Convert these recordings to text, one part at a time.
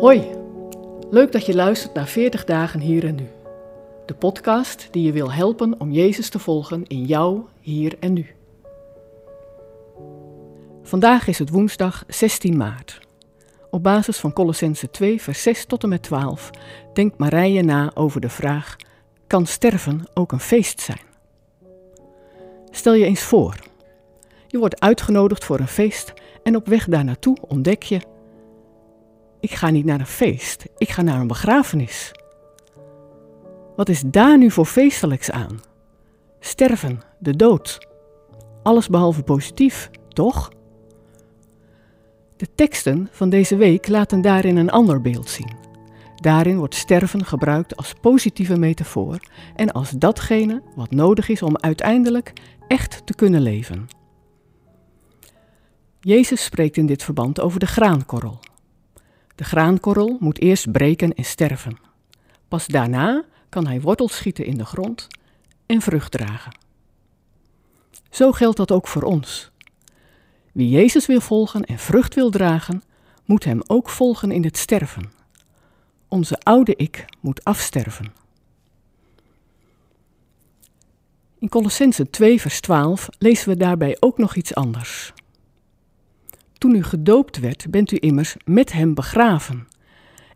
Hoi, leuk dat je luistert naar 40 dagen hier en nu. De podcast die je wil helpen om Jezus te volgen in jou, hier en nu. Vandaag is het woensdag 16 maart. Op basis van Colossense 2, vers 6 tot en met 12 denkt Marije na over de vraag: kan sterven ook een feest zijn? Stel je eens voor. Je wordt uitgenodigd voor een feest en op weg daar naartoe ontdek je: ik ga niet naar een feest, ik ga naar een begrafenis. Wat is daar nu voor feestelijks aan? Sterven, de dood. Alles behalve positief, toch? De teksten van deze week laten daarin een ander beeld zien. Daarin wordt sterven gebruikt als positieve metafoor en als datgene wat nodig is om uiteindelijk echt te kunnen leven. Jezus spreekt in dit verband over de graankorrel. De graankorrel moet eerst breken en sterven. Pas daarna kan hij wortels schieten in de grond en vrucht dragen. Zo geldt dat ook voor ons. Wie Jezus wil volgen en vrucht wil dragen, moet Hem ook volgen in het sterven. Onze oude ik moet afsterven. In Colossense 2, vers 12 lezen we daarbij ook nog iets anders. Toen u gedoopt werd, bent u immers met Hem begraven.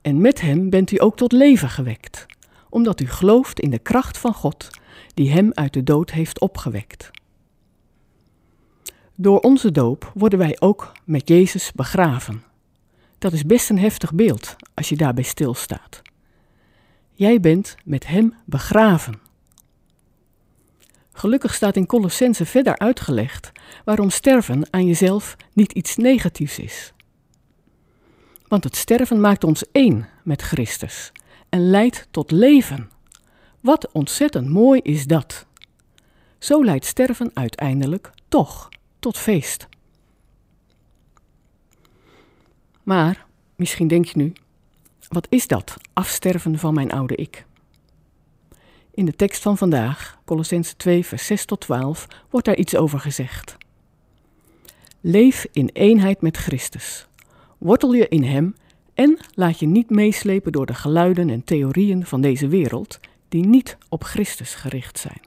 En met Hem bent u ook tot leven gewekt, omdat u gelooft in de kracht van God, die Hem uit de dood heeft opgewekt. Door onze doop worden wij ook met Jezus begraven. Dat is best een heftig beeld als je daarbij stilstaat. Jij bent met Hem begraven. Gelukkig staat in Colossense verder uitgelegd waarom sterven aan jezelf niet iets negatiefs is. Want het sterven maakt ons één met Christus en leidt tot leven. Wat ontzettend mooi is dat. Zo leidt sterven uiteindelijk toch tot feest. Maar misschien denk je nu: wat is dat, afsterven van mijn oude ik? In de tekst van vandaag, Colossense 2, vers 6 tot 12, wordt daar iets over gezegd. Leef in eenheid met Christus. Wortel je in Hem en laat je niet meeslepen door de geluiden en theorieën van deze wereld die niet op Christus gericht zijn.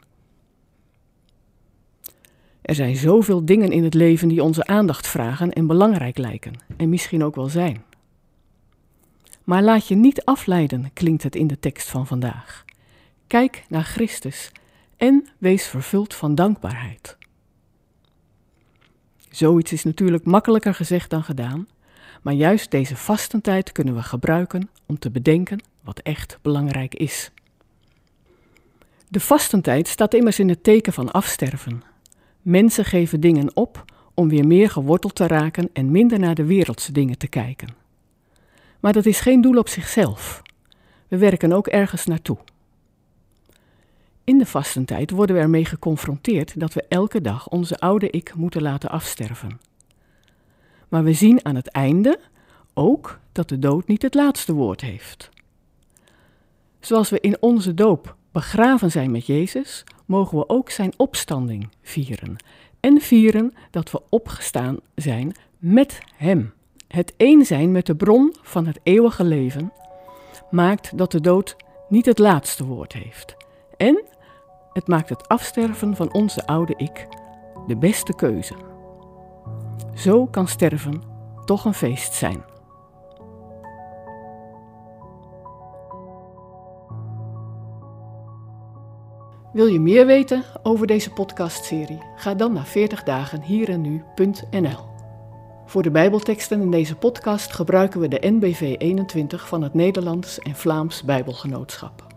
Er zijn zoveel dingen in het leven die onze aandacht vragen en belangrijk lijken, en misschien ook wel zijn. Maar laat je niet afleiden, klinkt het in de tekst van vandaag. Kijk naar Christus en wees vervuld van dankbaarheid. Zoiets is natuurlijk makkelijker gezegd dan gedaan, maar juist deze vastentijd kunnen we gebruiken om te bedenken wat echt belangrijk is. De vastentijd staat immers in het teken van afsterven. Mensen geven dingen op om weer meer geworteld te raken en minder naar de wereldse dingen te kijken. Maar dat is geen doel op zichzelf. We werken ook ergens naartoe. In de vastentijd worden we ermee geconfronteerd dat we elke dag onze oude ik moeten laten afsterven. Maar we zien aan het einde ook dat de dood niet het laatste woord heeft. Zoals we in onze doop begraven zijn met Jezus, mogen we ook zijn opstanding vieren. En vieren dat we opgestaan zijn met Hem. Het één zijn met de bron van het eeuwige leven maakt dat de dood niet het laatste woord heeft. En het maakt het afsterven van onze oude ik de beste keuze. Zo kan sterven toch een feest zijn. Wil je meer weten over deze podcastserie? Ga dan naar 40 dagen hier en nu.nl. Voor de Bijbelteksten in deze podcast gebruiken we de NBV 21 van het Nederlands en Vlaams Bijbelgenootschap.